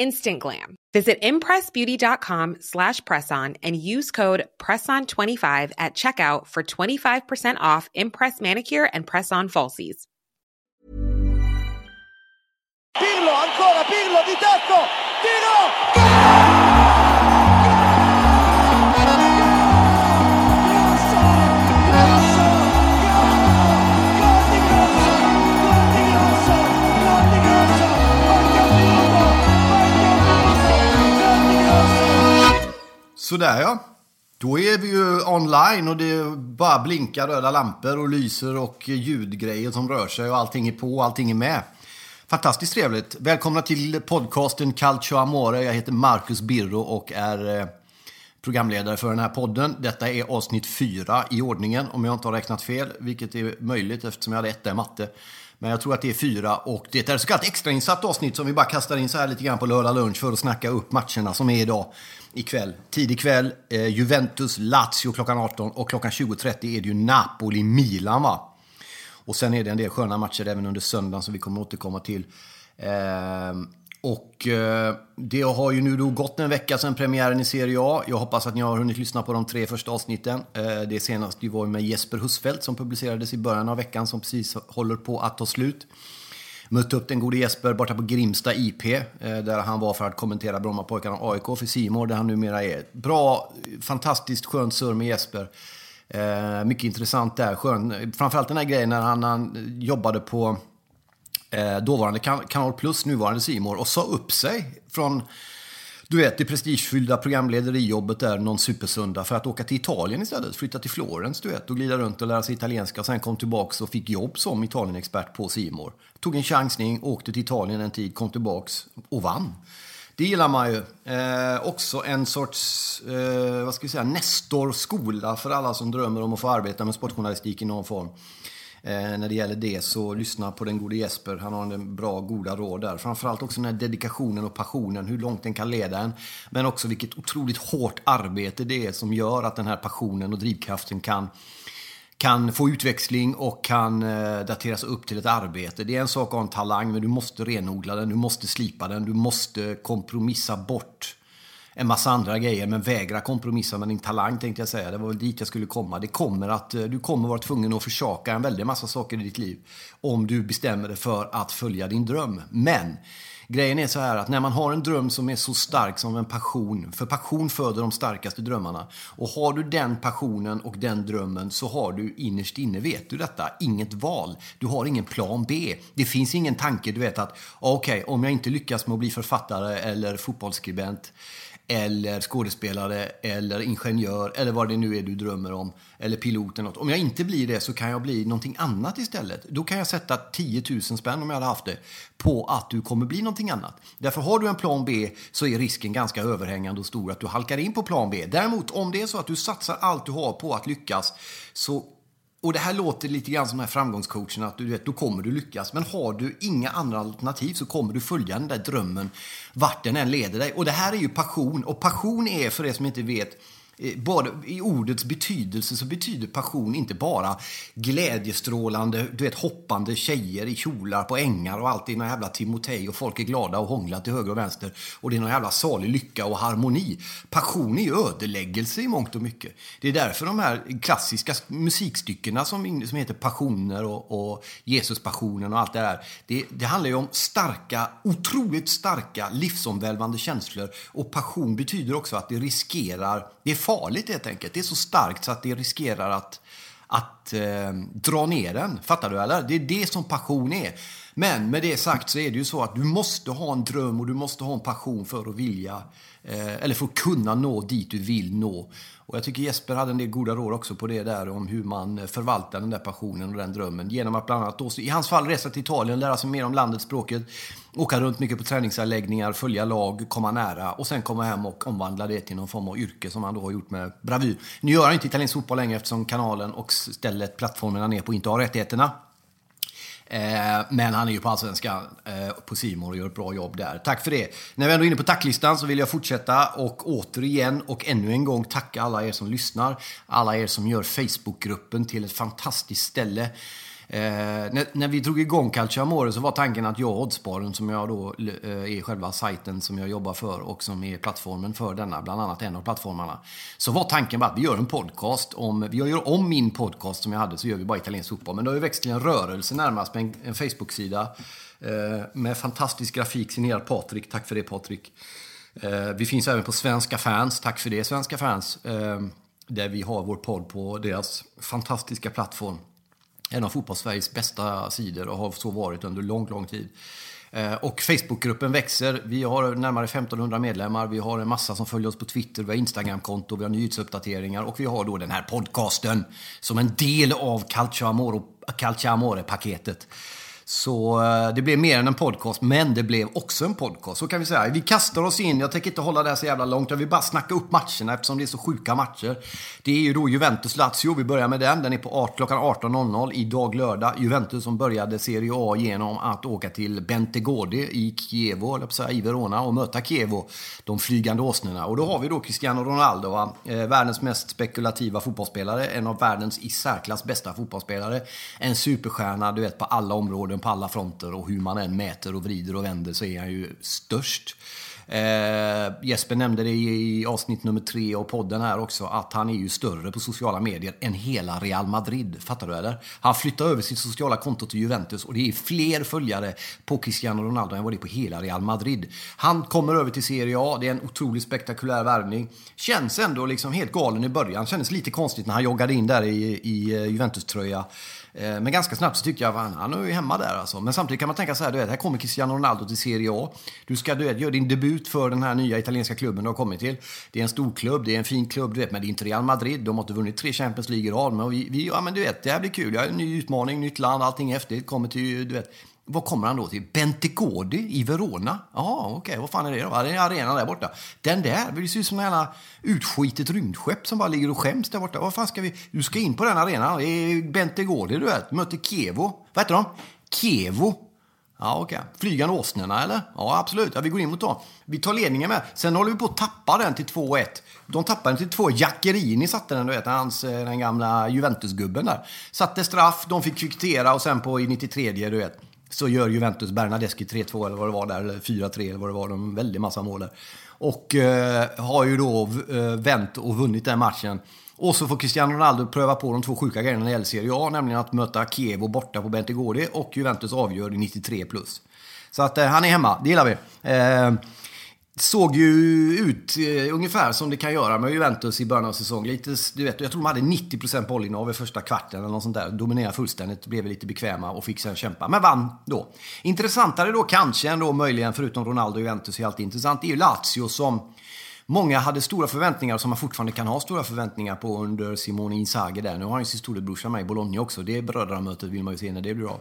instant glam. Visit impressbeauty.com slash presson and use code PRESSON25 at checkout for 25% off Impress manicure and press-on falsies. Pirlo, ancora Pirlo di tacco, tiro! Sådär ja. Då är vi ju online och det bara blinkar röda lampor och lyser och ljudgrejer som rör sig och allting är på och allting är med. Fantastiskt trevligt. Välkomna till podcasten Calcio Amore. Jag heter Marcus Birro och är eh, programledare för den här podden. Detta är avsnitt fyra i ordningen om jag inte har räknat fel, vilket är möjligt eftersom jag hade etta i matte. Men jag tror att det är fyra och det är ett så kallat extrainsatt avsnitt som vi bara kastar in så här lite grann på lördag lunch för att snacka upp matcherna som är idag ikväll. Tidig kväll, eh, Juventus, Lazio klockan 18 och klockan 20.30 är det ju Napoli-Milan va? Och sen är det en del sköna matcher även under söndagen som vi kommer återkomma till. Eh, och eh, det har ju nu då gått en vecka sedan premiären i Serie A. Jag hoppas att ni har hunnit lyssna på de tre första avsnitten. Eh, det senaste var med Jesper Husfeldt som publicerades i början av veckan som precis håller på att ta slut. Mötte upp den gode Jesper borta på Grimsta IP, eh, där han var för att kommentera Brommapojkarna AIK för Simor där han numera är. Bra, fantastiskt skönt surr med Jesper. Eh, mycket intressant där. Skön. Framförallt den här grejen när han, han jobbade på eh, dåvarande kan Kanal Plus, nuvarande Simor och sa upp sig från du vet, det prestigefyllda programlederijobbet där någon supersöndag för att åka till Italien istället. Flytta till Florens, du vet, och glida runt och lära sig italienska. Och sen kom tillbaks och fick jobb som Italienexpert på Simor. Tog en chansning, åkte till Italien en tid, kom tillbaks och vann. Det gillar man ju. Eh, också en sorts, eh, vad ska vi säga, Nestor-skola för alla som drömmer om att få arbeta med sportjournalistik i någon form. Eh, när det gäller det så lyssna på den gode Jesper. Han har en bra, goda råd där. Framförallt också den här dedikationen och passionen, hur långt den kan leda en. Men också vilket otroligt hårt arbete det är som gör att den här passionen och drivkraften kan kan få utväxling och kan eh, dateras upp till ett arbete. Det är en sak att ha en talang, men du måste renodla den, du måste slipa den, du måste kompromissa bort en massa andra grejer, men vägra kompromissa med din talang tänkte jag säga. Det var väl dit jag skulle komma. Det kommer att, eh, du kommer vara tvungen att försaka en väldig massa saker i ditt liv om du bestämmer dig för att följa din dröm. Men grejen är så här att när man har en dröm som är så stark som en passion, för passion föder de starkaste drömmarna. Och har du den passionen och den drömmen så har du innerst inne, vet du detta, inget val. Du har ingen plan B. Det finns ingen tanke, du vet att ah, okej, okay, om jag inte lyckas med att bli författare eller fotbollsskribent eller skådespelare eller ingenjör eller vad det nu är du drömmer om. Eller pilot eller något. Om jag inte blir det så kan jag bli någonting annat istället. Då kan jag sätta 10 000 spänn om jag hade haft det på att du kommer bli någonting annat. Därför har du en plan B så är risken ganska överhängande och stor att du halkar in på plan B. Däremot om det är så att du satsar allt du har på att lyckas så och det här låter lite grann som de här framgångscoacherna, att du vet, då kommer du lyckas. Men har du inga andra alternativ så kommer du följa den där drömmen vart den än leder dig. Och det här är ju passion. Och passion är, för er som inte vet, Eh, både i ordets betydelse så betyder passion inte bara glädjestrålande, du vet hoppande tjejer i kjolar på ängar och allt är någon jävla Timotej och folk är glada och hånglar till höger och vänster och det är någon jävla salig lycka och harmoni. Passion är ju ödeläggelse i mångt och mycket. Det är därför de här klassiska musikstyckena som, som heter Passioner och, och Jesuspassionen och allt det där. Det, det handlar ju om starka, otroligt starka livsomvälvande känslor och passion betyder också att det riskerar, det är farligt helt enkelt. Det är så starkt så att det riskerar att, att eh, dra ner den. Fattar du eller? Det är det som passion är. Men med det sagt så är det ju så att du måste ha en dröm och du måste ha en passion för att vilja, eh, eller för att kunna nå dit du vill nå. Och jag tycker Jesper hade en del goda råd också på det där om hur man eh, förvaltar den där passionen och den drömmen. Genom att bland annat, då, i hans fall, resa till Italien, lära sig mer om landet, språket, åka runt mycket på träningsanläggningar, följa lag, komma nära och sen komma hem och omvandla det till någon form av yrke som han då har gjort med bravur. Nu gör han inte italiensk fotboll längre eftersom kanalen och stället, plattformen han är på, inte har rättigheterna. Eh, men han är ju på Allsvenskan eh, på Simon och gör ett bra jobb där. Tack för det. När vi ändå är inne på tacklistan så vill jag fortsätta och återigen och ännu en gång tacka alla er som lyssnar. Alla er som gör Facebookgruppen till ett fantastiskt ställe. Eh, när, när, vi drog igång Calciamore så var tanken att jag och Oddsparen, som jag då eh, är själva sajten som jag jobbar för och som är plattformen för denna, bland annat en av plattformarna. Så var tanken bara att vi gör en podcast om, vi gör om min podcast som jag hade så gör vi bara italiensk fotboll. Men det har ju växt till en rörelse närmast med en, en Facebook-sida eh, med fantastisk grafik signerad Patrik. Tack för det Patrik. Eh, vi finns även på Svenska fans. Tack för det Svenska fans. Eh, där vi har vår podd på deras fantastiska plattform en av fotbollssveriges bästa sidor och har så varit under lång, lång tid. Eh, och Facebookgruppen växer. Vi har närmare 1500 medlemmar. Vi har en massa som följer oss på Twitter, vi har Instagramkonto, vi har nyhetsuppdateringar och vi har då den här podcasten som en del av Calcio Amore-paketet. Så eh, det blev mer än en podcast, men det blev också en podcast. Så kan vi säga. Vi kastar oss in, jag tänker inte hålla det här så jävla långt, jag vill bara snacka upp matcherna eftersom det är så sjuka matcher. Det är ju då Juventus-Lazio, vi börjar med den. Den är på klockan 18.00 idag lördag. Juventus som började Serie A genom att åka till Bentegodi i Kievo, eller säga, i Verona, och möta Kievo, de flygande åsnorna. Och då har vi då Cristiano Ronaldo, va? Eh, världens mest spekulativa fotbollsspelare, en av världens i särklass bästa fotbollsspelare. En superstjärna, du vet, på alla områden på alla fronter och hur man än mäter och vrider och vänder så är han ju störst. Eh, Jesper nämnde det i avsnitt nummer tre av podden här också, att han är ju större på sociala medier än hela Real Madrid. Fattar du eller? Han flyttar över sitt sociala konto till Juventus och det är fler följare på Cristiano Ronaldo än vad det är på hela Real Madrid. Han kommer över till Serie A, det är en otroligt spektakulär värvning. Känns ändå liksom helt galen i början, kändes lite konstigt när han joggade in där i, i eh, Juventus-tröja. Eh, men ganska snabbt så tyckte jag att han är ju hemma där alltså. Men samtidigt kan man tänka så här, du vet, här kommer Cristiano Ronaldo till Serie A. Du ska du vet, göra din debut för den här nya italienska klubben du har kommit till. Det är en stor klubb, det är en fin klubb, du vet, men det är inte Real Madrid. De har inte vunnit tre Champions League i rad. Men vi, vi, ja men du vet, det här blir kul. Jag har en ny utmaning, nytt land, allting är häftigt. Kommer till, du vet, vad kommer han då till? Bentegodi i Verona? Ja, okej, okay. vad fan är det då? Det är arenan där borta. Den där, det ser ut som en jävla utskitet rymdskepp som bara ligger och skäms där borta. Vad fan ska vi... Du ska in på den arenan. Det är Bentegodi, du vet. Möter Kevo. Vad heter de? Kevo. Ja, okej. Okay. Flygande åsnorna, eller? Ja, absolut. Ja, vi går in mot dem. Vi tar ledningen med. Sen håller vi på att tappa den till 2-1. De tappade den till 2 Jackerini satte den, du vet, hans, den gamla Juventus-gubben där. Satte straff, de fick kvittera och sen på i 93 du vet så gör Juventus Bernadeschi 3-2 eller vad det var där, eller 4-3 eller vad det var. De en väldig massa mål där. Och eh, har ju då eh, vänt och vunnit den matchen. Och så får Cristiano Ronaldo pröva på de två sjuka grejerna när det gäller Serie A, nämligen att möta Kievo borta på Bentegodi och Juventus avgör i 93 plus. Så att eh, han är hemma, det gillar vi. Eh, såg ju ut eh, ungefär som det kan göra med Juventus i början av säsongen. Lite, du vet, jag tror de hade 90% bollinnehav i första kvarten eller något sånt där. Dominerade fullständigt, blev lite bekväma och fick sen kämpa. Men vann då. Intressantare då kanske ändå möjligen, förutom Ronaldo och Juventus är alltid intressant, det är ju Lazio som Många hade stora förväntningar, som man fortfarande kan ha stora förväntningar på under Simone Inzaghi där. Nu har han ju sin storebrorsa med i Bologna också. Det brödramötet vill man ju se när det blir av.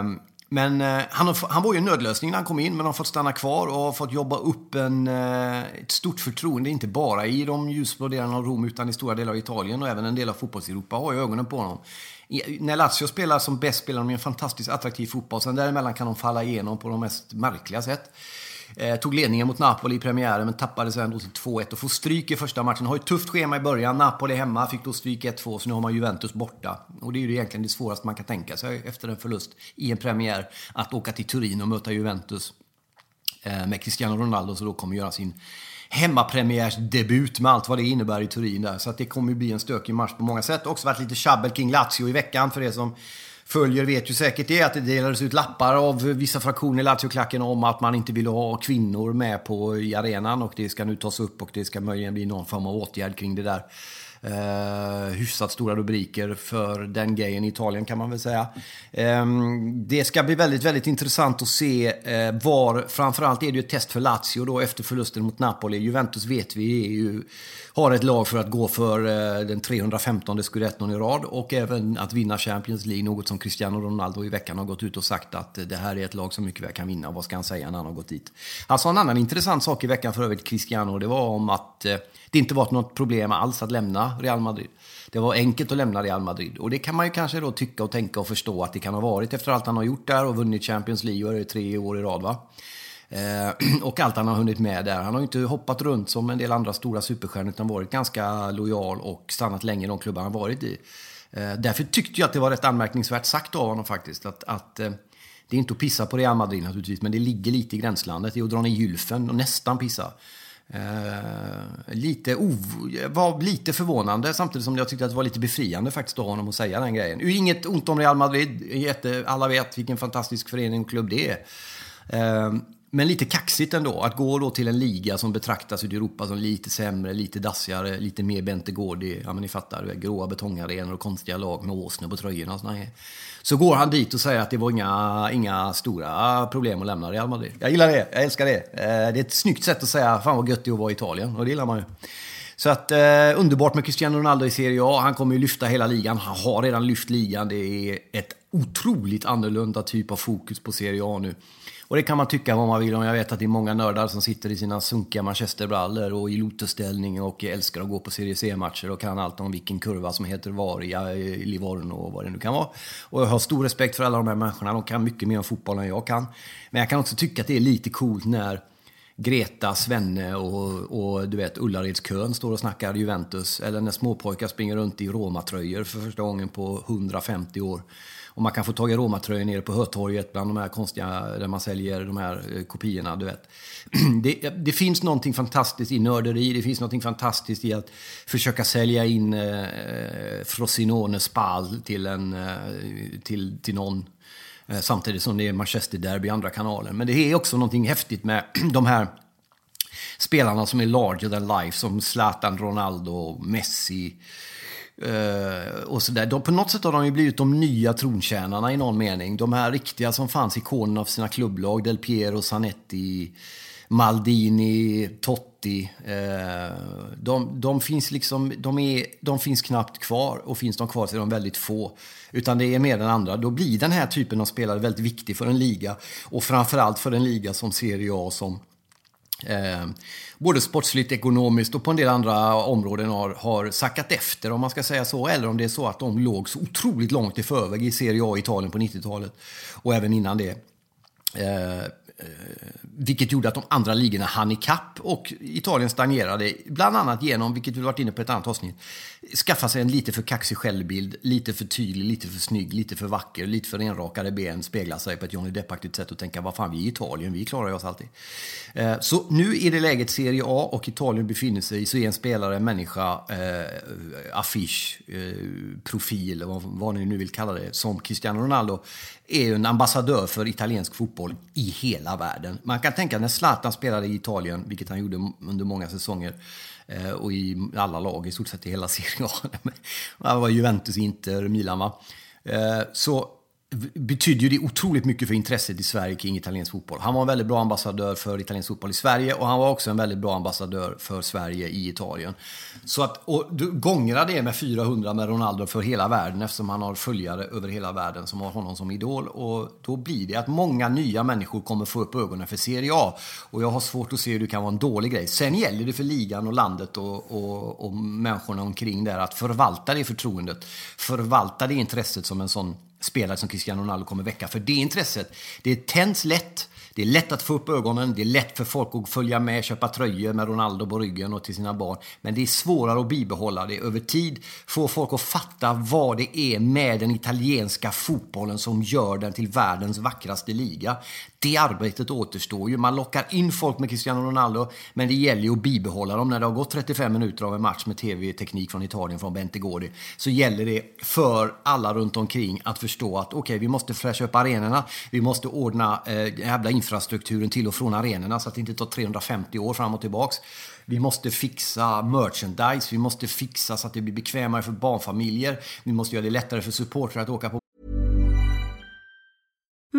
Um, men eh, han, han var ju en nödlösning när han kom in, men har fått stanna kvar och har fått jobba upp en, eh, ett stort förtroende, inte bara i de ljusblå delarna av Rom, utan i stora delar av Italien och även en del av fotbollseuropa har ju ögonen på honom. I, när Lazio spelar som bäst spelar de en fantastiskt attraktiv fotboll, sen däremellan kan de falla igenom på de mest märkliga sätt. Eh, tog ledningen mot Napoli i premiären men tappade sen då till 2-1 och får stryk i första matchen. Har ett tufft schema i början. Napoli hemma, fick då stryk 1-2 så nu har man Juventus borta. Och det är ju egentligen det svåraste man kan tänka sig efter en förlust i en premiär. Att åka till Turin och möta Juventus eh, med Cristiano Ronaldo som då kommer göra sin hemmapremiärsdebut med allt vad det innebär i Turin där. Så att det kommer ju bli en stökig match på många sätt. Också varit lite tjabbel kring Lazio i veckan för det som följer vet ju säkert det att det delades ut lappar av vissa fraktioner i Lazio-klacken om att man inte ville ha kvinnor med på i arenan och det ska nu tas upp och det ska möjligen bli någon form av åtgärd kring det där. Eh, hyfsat stora rubriker för den grejen i Italien kan man väl säga. Eh, det ska bli väldigt, väldigt intressant att se eh, var, framförallt är det ju ett test för Lazio då efter förlusten mot Napoli. Juventus vet vi är ju, har ett lag för att gå för eh, den 315 scudetton i rad och även att vinna Champions League, något som Cristiano Ronaldo i veckan har gått ut och sagt att eh, det här är ett lag som mycket väl kan vinna. Vad ska han säga när han har gått dit? Han sa en annan intressant sak i veckan för övrigt, Cristiano, det var om att eh, det inte varit något problem alls att lämna Real Madrid. Det var enkelt att lämna Real Madrid. Och det kan man ju kanske då tycka och tänka och förstå att det kan ha varit efter allt han har gjort där och vunnit Champions League i tre år i rad va. Eh, och allt han har hunnit med där. Han har ju inte hoppat runt som en del andra stora superstjärnor utan varit ganska lojal och stannat länge i de klubbar han varit i. Eh, därför tyckte jag att det var rätt anmärkningsvärt sagt av honom faktiskt. Att, att eh, det är inte att pissa på Real Madrid naturligtvis, men det ligger lite i gränslandet. Det är att dra ner gylfen och nästan pissa. Eh, lite var lite förvånande samtidigt som jag tyckte att det var lite befriande faktiskt av honom att säga den grejen. Inget ont om Real Madrid. Jätte, alla vet vilken fantastisk förening och klubb det är. Eh, men lite kaxigt ändå. Att gå då till en liga som betraktas ute i Europa som lite sämre, lite dassigare, lite mer Bente Gårdi. Ja men ni fattar, gråa betongarenor och konstiga lag med åsnor på tröjorna. Och så går han dit och säger att det var inga, inga stora problem att lämna Real Madrid. Jag gillar det, jag älskar det. Eh, det är ett snyggt sätt att säga, fan vad gött det är att vara i Italien. Och det gillar man ju. Så att eh, underbart med Cristiano Ronaldo i Serie A. Han kommer ju lyfta hela ligan. Han har redan lyft ligan. Det är ett otroligt annorlunda typ av fokus på Serie A nu. Och det kan man tycka vad man vill om. Jag vet att det är många nördar som sitter i sina sunkiga manchesterbrallor och i lotusställning och älskar att gå på Serie C-matcher och kan allt om vilken kurva som heter var i Livorno och vad det nu kan vara. Och jag har stor respekt för alla de här människorna. De kan mycket mer om fotboll än jag kan. Men jag kan också tycka att det är lite coolt när Greta, Svenne och, och du vet Ullaredskön står och snackar Juventus. Eller när småpojkar springer runt i Roma-tröjor för första gången på 150 år. Och man kan få tag i Romatröjor nere på Hötorget bland de här konstiga, där man säljer de här eh, kopiorna, du vet. Det, det, finns någonting fantastiskt i nörderi, det finns någonting fantastiskt i att försöka sälja in eh, eh Frosinone Spal till, en, eh, till, till någon. Eh, samtidigt som det är Manchester Derby i andra kanalen. Men det är också någonting häftigt med de här spelarna som är larger than life, som Zlatan, Ronaldo, Messi, eh, och så där. De, på något sätt har de ju blivit de nya trontjänarna i någon mening. De här riktiga som fanns ikonerna för sina klubblag. Del Piero, Zanetti, Maldini, Totti. Eh, de, de, finns liksom, de, är, de finns knappt kvar och finns de kvar så är de väldigt få. Utan det är mer den andra. Då blir den här typen av spelare väldigt viktig för en liga. Och framförallt för en liga som Serie A som Eh, både sportsligt, ekonomiskt och på en del andra områden har, har sackat efter om man ska säga så. Eller om det är så att de låg så otroligt långt i förväg i Serie A i Italien på 90-talet. Och även innan det. Eh, Eh, vilket gjorde att de andra ligorna hann ikapp och Italien stagnerade. Bland annat genom, vilket vi varit inne på ett annat avsnitt, skaffa sig en lite för kaxig självbild. Lite för tydlig, lite för snygg, lite för vacker, lite för renrakade ben. Spegla sig på ett Johnny Depp-aktigt sätt och tänka, vad fan, vi är Italien, vi klarar oss alltid. Eh, så nu i det läget Serie A och Italien befinner sig så är en spelare, en människa, eh, affisch, eh, profil, vad, vad ni nu vill kalla det, som Cristiano Ronaldo, är ju en ambassadör för italiensk fotboll i hela världen. Man kan tänka när Zlatan spelade i Italien, vilket han gjorde under många säsonger, eh, och i alla lag, i stort sett i hela serien. Det var Juventus, Inter, Milan va. Eh, så betydde ju det otroligt mycket för intresset i Sverige kring italiensk fotboll. Han var en väldigt bra ambassadör för italiensk fotboll i Sverige och han var också en väldigt bra ambassadör för Sverige i Italien. Så att, och du gångrar det med 400 med Ronaldo för hela världen eftersom han har följare över hela världen som har honom som idol. Och då blir det att många nya människor kommer få upp ögonen för Serie A. Och jag har svårt att se hur det kan vara en dålig grej. Sen gäller det för ligan och landet och, och, och människorna omkring där att förvalta det förtroendet. Förvalta det intresset som en sån spelare som Cristiano Ronaldo kommer väcka. För det intresset, det tänds lätt. Det är lätt att få upp ögonen, det är lätt för folk att följa med, köpa tröjor med Ronaldo på ryggen och till sina barn. Men det är svårare att bibehålla det över tid. Få folk att fatta vad det är med den italienska fotbollen som gör den till världens vackraste liga. Det arbetet återstår ju. Man lockar in folk med Cristiano Ronaldo, men det gäller ju att bibehålla dem. När det har gått 35 minuter av en match med tv-teknik från Italien, från Bente Gårdi, så gäller det för alla runt omkring att förstå att okej, okay, vi måste fräscha upp arenorna, vi måste ordna eh, jävla infrastrukturen till och från arenorna så att det inte tar 350 år fram och tillbaks. Vi måste fixa merchandise, vi måste fixa så att det blir bekvämare för barnfamiljer. Vi måste göra det lättare för supportrar att åka på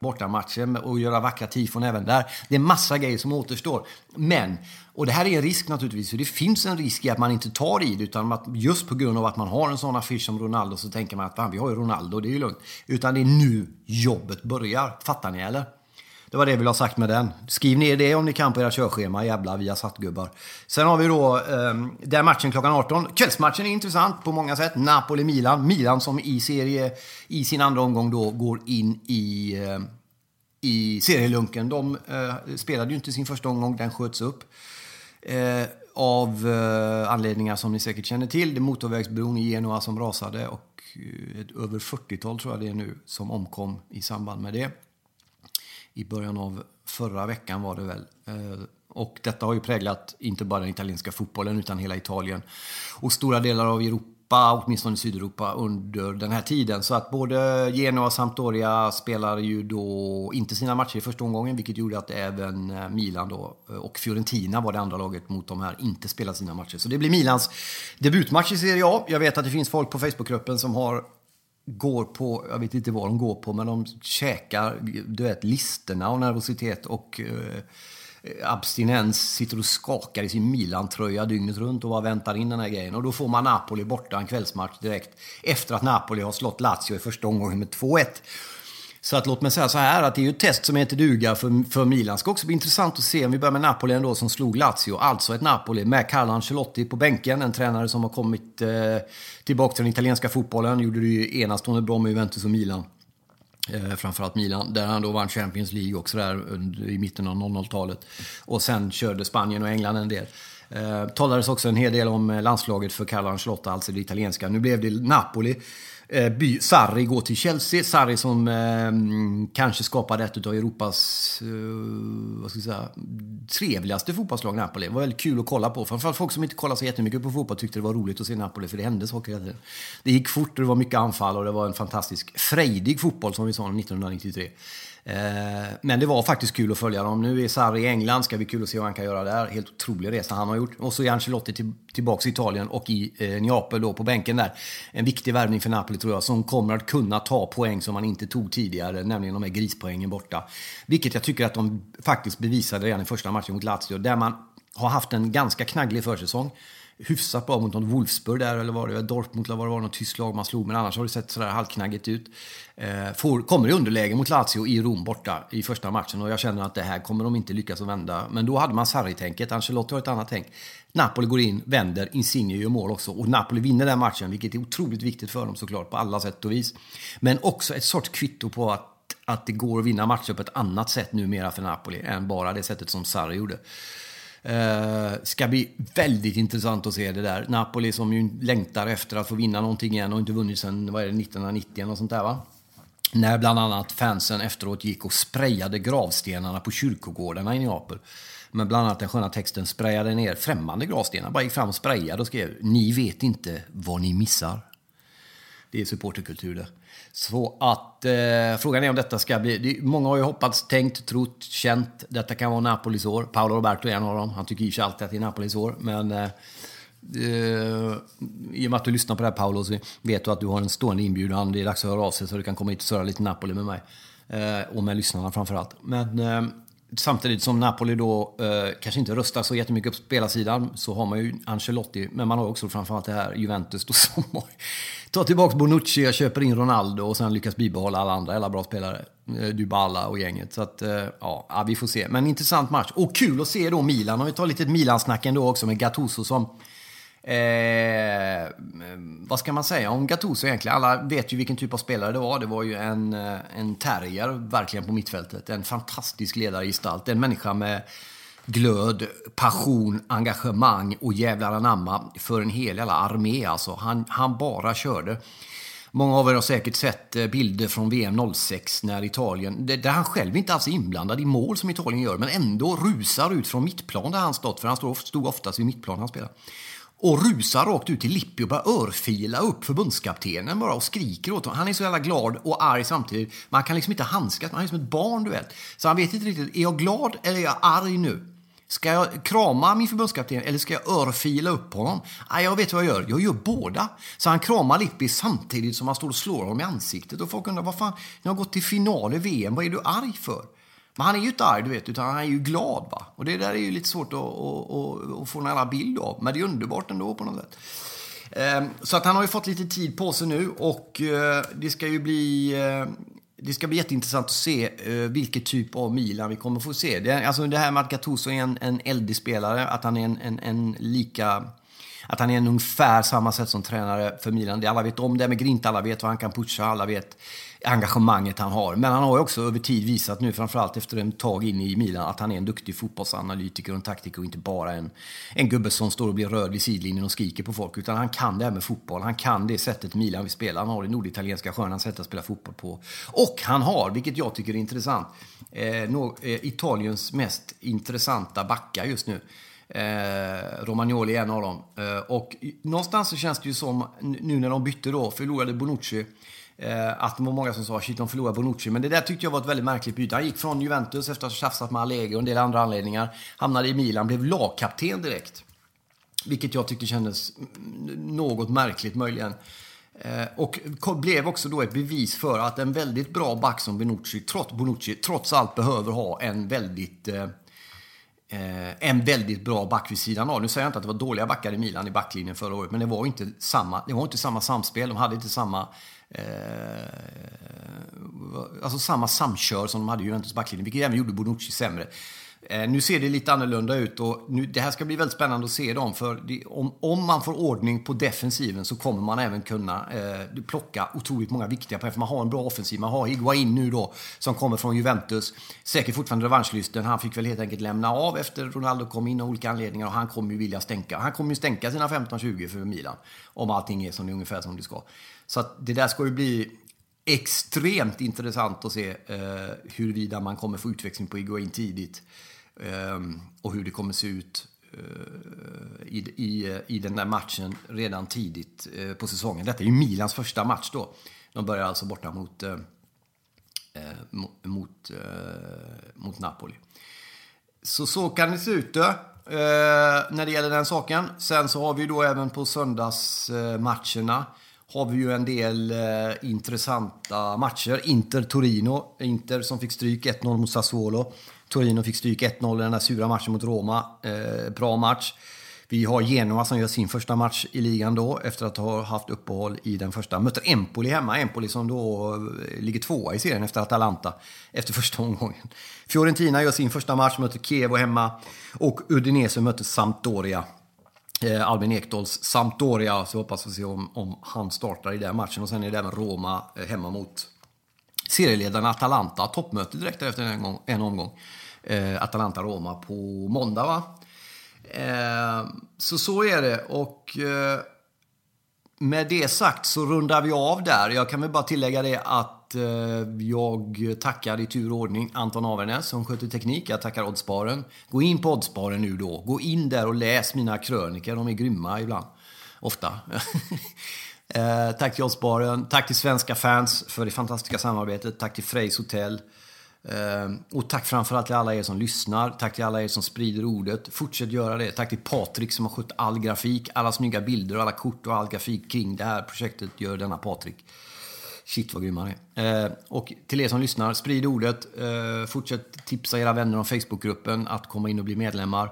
bortamatchen och göra vackra tifon även där. Det är massa grejer som återstår. Men, och det här är en risk naturligtvis, för det finns en risk i att man inte tar i det, utan att just på grund av att man har en sån affisch som Ronaldo så tänker man att vi har ju Ronaldo, det är ju lugnt. Utan det är nu jobbet börjar. Fattar ni eller? Det var det jag ville ha sagt med den. Skriv ner det om ni kan på era körschema, jävla via gubbar Sen har vi då eh, den matchen klockan 18. Kvällsmatchen är intressant på många sätt. Napoli-Milan. Milan som i serie, i sin andra omgång då går in i, eh, i serielunken. De eh, spelade ju inte sin första omgång, den sköts upp. Eh, av eh, anledningar som ni säkert känner till. Det är motorvägsbron i Genua som rasade och eh, ett över 40-tal tror jag det är nu som omkom i samband med det i början av förra veckan var det väl. Eh, och detta har ju präglat inte bara den italienska fotbollen utan hela Italien och stora delar av Europa, åtminstone Sydeuropa, under den här tiden. Så att både Genoa och Sampdoria spelar ju då inte sina matcher i första omgången, vilket gjorde att även eh, Milan då, eh, och Fiorentina var det andra laget mot de här, inte spelar sina matcher. Så det blir Milans debutmatch i Serie A. Jag vet att det finns folk på Facebookgruppen som har går på, jag vet inte vad de går på, men de käkar du vet, listerna av nervositet och eh, abstinens, sitter och skakar i sin Milan-tröja dygnet runt och bara väntar in den här grejen. Och då får man Napoli borta en kvällsmatch direkt efter att Napoli har slått Lazio i första omgången med 2-1. Så att låt mig säga så här att det är ju ett test som heter duga för, för Milan. Det ska också bli intressant att se om vi börjar med Napoli ändå som slog Lazio. Alltså ett Napoli med Carlo Ancelotti på bänken. En tränare som har kommit eh, tillbaka till den italienska fotbollen. Gjorde det ju enastående bra med Juventus och Milan. Eh, framförallt Milan, där han då vann Champions League också där i mitten av 00-talet. Och sen körde Spanien och England en del. Eh, talades också en hel del om eh, landslaget för Carlo Ancelotti, alltså det italienska. Nu blev det Napoli Eh, by, Sarri går till Chelsea. Sarri som eh, kanske skapade ett av Europas eh, vad ska jag säga, trevligaste fotbollslag, Napoli. Det var väldigt kul att kolla på. Framförallt folk som inte kollar så jättemycket på fotboll tyckte det var roligt att se Napoli, för det hände saker hela tiden. Det gick fort och det var mycket anfall och det var en fantastisk frejdig fotboll som vi sa 1993. Eh, men det var faktiskt kul att följa dem. Nu är Sarri i England, ska bli kul att se vad han kan göra där. Helt otrolig resa han har gjort. Och så är Ancelotti till, tillbaka i Italien och i eh, Neapel då på bänken där. En viktig värvning för Napoli tror jag, som kommer att kunna ta poäng som man inte tog tidigare, nämligen de här grispoängen borta. Vilket jag tycker att de faktiskt bevisade redan i första matchen mot Lazio, där man har haft en ganska knagglig försäsong hyfsat bra mot något Wolfsburg där, eller vad det Dortmund eller vad det var något tyskt lag man slog. Men annars har det sett sådär halvknaggigt ut. Eh, får, kommer i underläge mot Lazio i Rom borta i första matchen och jag känner att det här kommer de inte lyckas att vända. Men då hade man Sarri-tänket, Ancelotti har ett annat tänk. Napoli går in, vänder, Insigne gör mål också och Napoli vinner den matchen, vilket är otroligt viktigt för dem såklart på alla sätt och vis. Men också ett sorts kvitto på att att det går att vinna matcher på ett annat sätt numera för Napoli än bara det sättet som Sarri gjorde. Eh, ska bli väldigt intressant att se det där. Napoli som ju längtar efter att få vinna någonting igen och inte vunnit sedan vad är det, 1990 eller sånt där va? När bland annat fansen efteråt gick och sprayade gravstenarna på kyrkogårdarna i Neapel. Men bland annat den sköna texten sprayade ner främmande gravstenar. Bara gick fram och sprayade och skrev Ni vet inte vad ni missar. Det är supporterkultur det. Så att eh, frågan är om detta ska bli... Det, många har ju hoppats, tänkt, trott, känt. Detta kan vara Napolis år. Paolo Roberto är en av dem. Han tycker ju alltid att det är Napolis år. Men eh, eh, i och med att du lyssnar på det här Paolo så vet du att du har en stående inbjudan. Det är dags att höra av sig så du kan komma hit och surra lite Napoli med mig. Eh, och med lyssnarna framförallt. Men eh, samtidigt som Napoli då eh, kanske inte röstar så jättemycket på spelarsidan så har man ju Ancelotti. Men man har också framförallt det här Juventus då som har tar tillbaka Bonucci, jag köper in Ronaldo och sen lyckas bibehålla alla andra alla bra spelare. Eh, Dybala och gänget. Så att, eh, ja, vi får se. Men intressant match. Och kul att se då Milan. Om vi tar lite Milan-snack ändå också med Gattuso som... Eh, vad ska man säga om Gattuso egentligen? Alla vet ju vilken typ av spelare det var. Det var ju en, eh, en terrier verkligen på mittfältet. En fantastisk ledargestalt. En människa med glöd, passion, engagemang och jävlar anamma för en hel jävla armé. Alltså. Han, han bara körde. Många av er har säkert sett eh, bilder från VM 06 när Italien, där han själv inte alls är inblandad i mål som Italien gör, men ändå rusar ut från mittplan där han stått, för han stod oftast vid mittplan han spelade. Och rusar rakt ut till Lippi och börjar örfila upp förbundskaptenen bara och skriker åt honom. Han är så jävla glad och arg samtidigt. Man kan liksom inte handskas, man är som ett barn du vet. Så han vet inte riktigt, är jag glad eller är jag arg nu? Ska jag krama min förbundskapten eller ska jag örfila upp honom? Nej, jag vet vad jag gör. Jag gör båda. Så han kramar Lippi samtidigt som han står och slår honom i ansiktet. Och folk undrar, vad fan, ni har gått till final i VM, vad är du arg för? Men han är ju inte arg, du vet, utan han är ju glad. Va? Och det där är ju lite svårt att, att, att, att få en annan bild av. Men det är underbart ändå på något sätt. Ehm, så att han har ju fått lite tid på sig nu och eh, det ska ju bli eh, det ska bli jätteintressant att se eh, uh, vilken typ av Milan vi kommer få se. Det, alltså det här med att Gattuso är en, en eldig spelare, att han är en, en, en lika... Att han är en ungefär samma sätt som tränare för Milan. Det alla vet om det med Grint, alla vet vad han kan pusha, alla vet engagemanget han har. Men han har ju också över tid visat nu, framförallt efter en tag in i Milan, att han är en duktig fotbollsanalytiker och en taktiker och inte bara en, en gubbe som står och blir röd vid sidlinjen och skriker på folk. Utan han kan det här med fotboll. Han kan det sättet Milan vill spela. Han har det norditalienska sköna sättet att spela fotboll på. Och han har, vilket jag tycker är intressant, eh, no, eh, Italiens mest intressanta backar just nu. Eh, Romagnoli är en av dem. Eh, och någonstans så känns det ju som, nu när de bytte då, förlorade Bonucci Eh, att det var många som sa shit, de förlorade Bonucci. Men det där tyckte jag var ett väldigt märkligt byte. Han gick från Juventus efter att ha tjafsat med Allegri och en del andra anledningar. Hamnade i Milan, blev lagkapten direkt. Vilket jag tyckte kändes något märkligt möjligen. Eh, och blev också då ett bevis för att en väldigt bra back som Bonucci, trots, Bonucci, trots allt behöver ha en väldigt eh, eh, en väldigt bra back vid sidan av. Nu säger jag inte att det var dåliga backar i Milan i backlinjen förra året, men det var inte samma, det var inte samma samspel. De hade inte samma Eh, alltså samma samkör som de hade i Juventus backlinje, vilket även gjorde Bonucci sämre. Eh, nu ser det lite annorlunda ut och nu, det här ska bli väldigt spännande att se dem. För det, om, om man får ordning på defensiven så kommer man även kunna eh, plocka otroligt många viktiga poäng. För man har en bra offensiv. Man har Higuain nu då som kommer från Juventus. Säkert fortfarande revanschlysten. Han fick väl helt enkelt lämna av efter Ronaldo kom in av olika anledningar. Och han kommer ju vilja stänka. Han kommer ju stänka sina 15-20 för Milan. Om allting är som det, ungefär som det ska. Så att det där ska ju bli extremt intressant att se eh, huruvida man kommer få utväxling på Higuain tidigt. eh, och hur det kommer se ut eh, i, i, eh, i den där matchen redan tidigt eh, på säsongen. Detta är ju Milans första match då. De börjar alltså borta mot, eh, eh mot, eh, mot Napoli. Så så kan det se ut då, när det gäller den saken. Sen så har vi då även på söndagsmatcherna har vi ju en del eh, intressanta matcher. Inter-Torino. Inter som fick stryk 1-0 mot Sassuolo. Torino fick stryk 1-0 i den där sura matchen mot Roma. Eh, bra match. Vi har Genoa som gör sin första match i ligan då efter att ha haft uppehåll i den första. Möter Empoli hemma. Empoli som då eh, ligger tvåa i serien efter Atalanta efter första omgången. Fiorentina gör sin första match, möter Kiev hemma. Och Udinese möter Sampdoria. Eh, Albin Ekdals Sampdoria, så hoppas vi se om, om han startar i den matchen. Och sen är det även Roma eh, hemma mot serieledarna Atalanta. Toppmöte direkt efter en, gång, en omgång. Eh, Atalanta-Roma på måndag, va? Eh, så så är det. Och eh, med det sagt så rundar vi av där. Jag kan väl bara tillägga det att eh, jag tackar i tur och ordning Anton Avernäs som sköter teknik. Jag tackar Oddsparen. Gå in på Oddsparen nu då. Gå in där och läs mina kröniker. De är grymma ibland. Ofta. eh, tack till Oddsparen. Tack till svenska fans för det fantastiska samarbetet. Tack till Frejs hotell. Eh, och tack framförallt till alla er som lyssnar. Tack till alla er som sprider ordet. Fortsätt göra det. Tack till Patrik som har skött all grafik, alla snygga bilder och alla kort och all grafik kring det här projektet gör denna Patrik. Shit vad grym han är. Eh, och till er som lyssnar, sprid ordet. Eh, fortsätt tipsa era vänner om Facebookgruppen att komma in och bli medlemmar.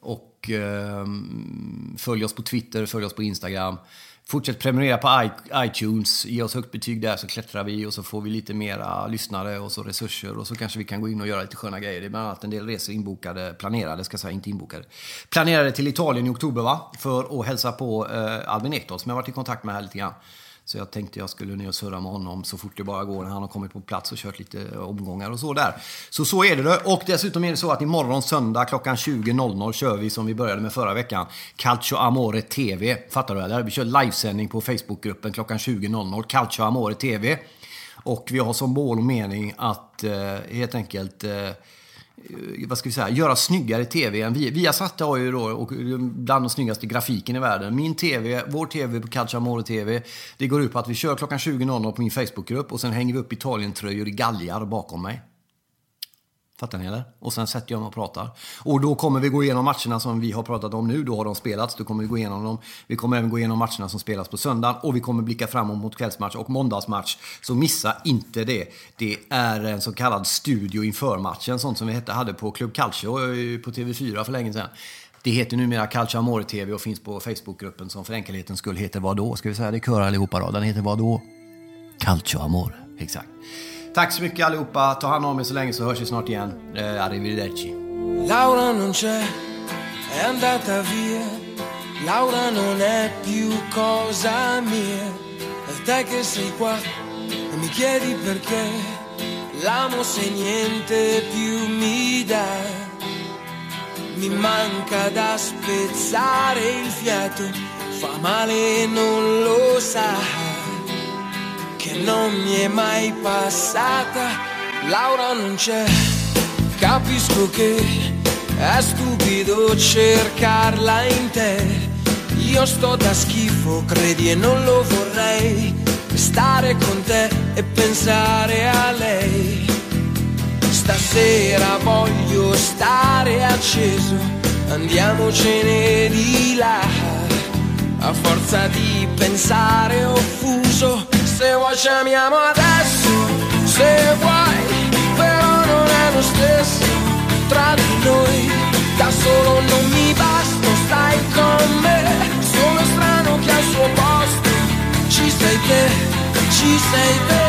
Och ehm, följ oss på Twitter, följ oss på Instagram. Fortsätt prenumerera på iTunes, ge oss högt betyg där så klättrar vi och så får vi lite mera lyssnare och så resurser och så kanske vi kan gå in och göra lite sköna grejer. Det är bland annat en del resor inbokade, planerade ska jag säga, inte inbokade. Planerade till Italien i oktober va? För att hälsa på eh, Albin Ekdal som jag varit i kontakt med här lite grann. Så jag tänkte jag skulle ner och surra med honom så fort det bara går när han har kommit på plats och kört lite omgångar och så där. Så så är det. Och dessutom är det så att imorgon söndag klockan 20.00 kör vi som vi började med förra veckan. Calcio Amore TV. Fattar du eller? Vi kör livesändning på Facebookgruppen klockan 20.00. Calcio Amore TV. Och vi har som mål och mening att eh, helt enkelt eh, Eh, Eh, vad ska vi säga, göra snyggare tv än vi. Viasat har ju då och bland de snyggaste grafiken i världen. Min tv, vår tv på Calciamore TV, det går ut på att vi kör klockan 20.00 på min Facebookgrupp och sen hänger vi upp Italien-tröjor i galgar bakom mig. Fattar ni eller? Och sen sätter jag mig och pratar. Och då kommer vi gå igenom matcherna som vi har pratat om nu. Då har de spelats. Då kommer vi gå igenom dem. Vi kommer även gå igenom matcherna som spelas på söndagen. Och vi kommer blicka framåt mot kvällsmatch och måndagsmatch. Så missa inte det. Det är en så kallad studio inför matchen. Sånt som vi hade på Club Calcio eh, på TV4 för länge sedan. Det heter numera Calcio Amore TV och finns på Facebookgruppen som för enkelhetens skull heter vadå? Ska vi säga det i kör allihopa då? Den heter vadå? Calcio Amore. Exakt. Tack så mycket allihopa. Ta hand om er så länge så hörs vi snart igen. Eh, arrivederci. Laura non c'è, è andata via. Laura non è più cosa mia. E te che sei qua e mi chiedi perché. L'amo se niente più mi dà. Mi manca da spezzare il fiato. Fa male e non lo sa non mi è mai passata. Laura non c'è, capisco che è stupido cercarla in te. Io sto da schifo, credi e non lo vorrei. Stare con te e pensare a lei. Stasera voglio stare acceso, andiamocene di là. A forza di pensare ho fuso se vuoi ci amiamo adesso, se vuoi, però non è lo stesso tra di noi, da solo non mi basta, stai con me, sono strano che al suo posto ci sei te, ci sei te.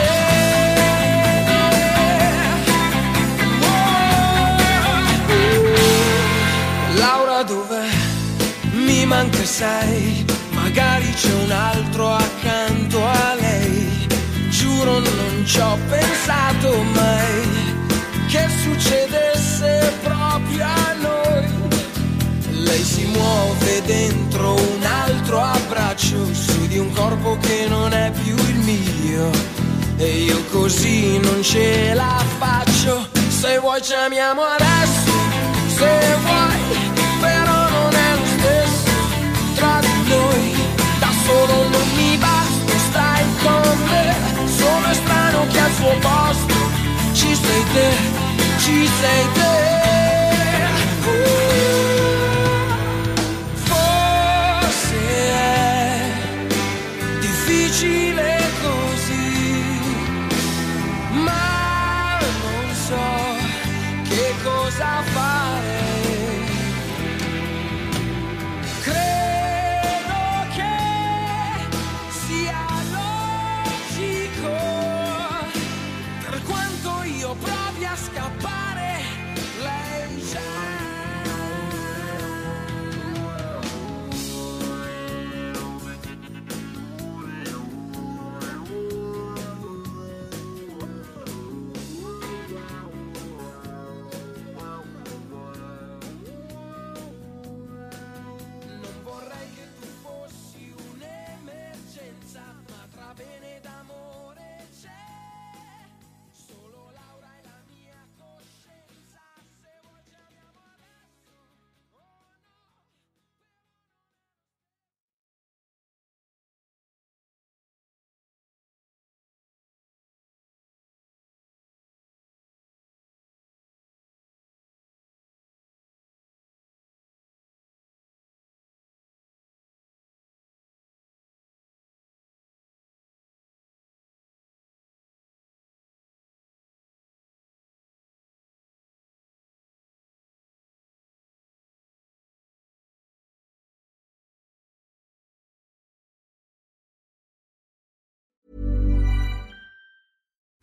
Laura dov'è? Mi manca sei, magari c'è un altro accanto a lei giuro non ci ho pensato mai che succedesse proprio a noi. Lei si muove dentro un altro abbraccio su di un corpo che non è più il mio. E io così non ce la faccio. Se vuoi ci amiamo adesso, se vuoi, that's what lost. She's right there, she's right there. Ooh.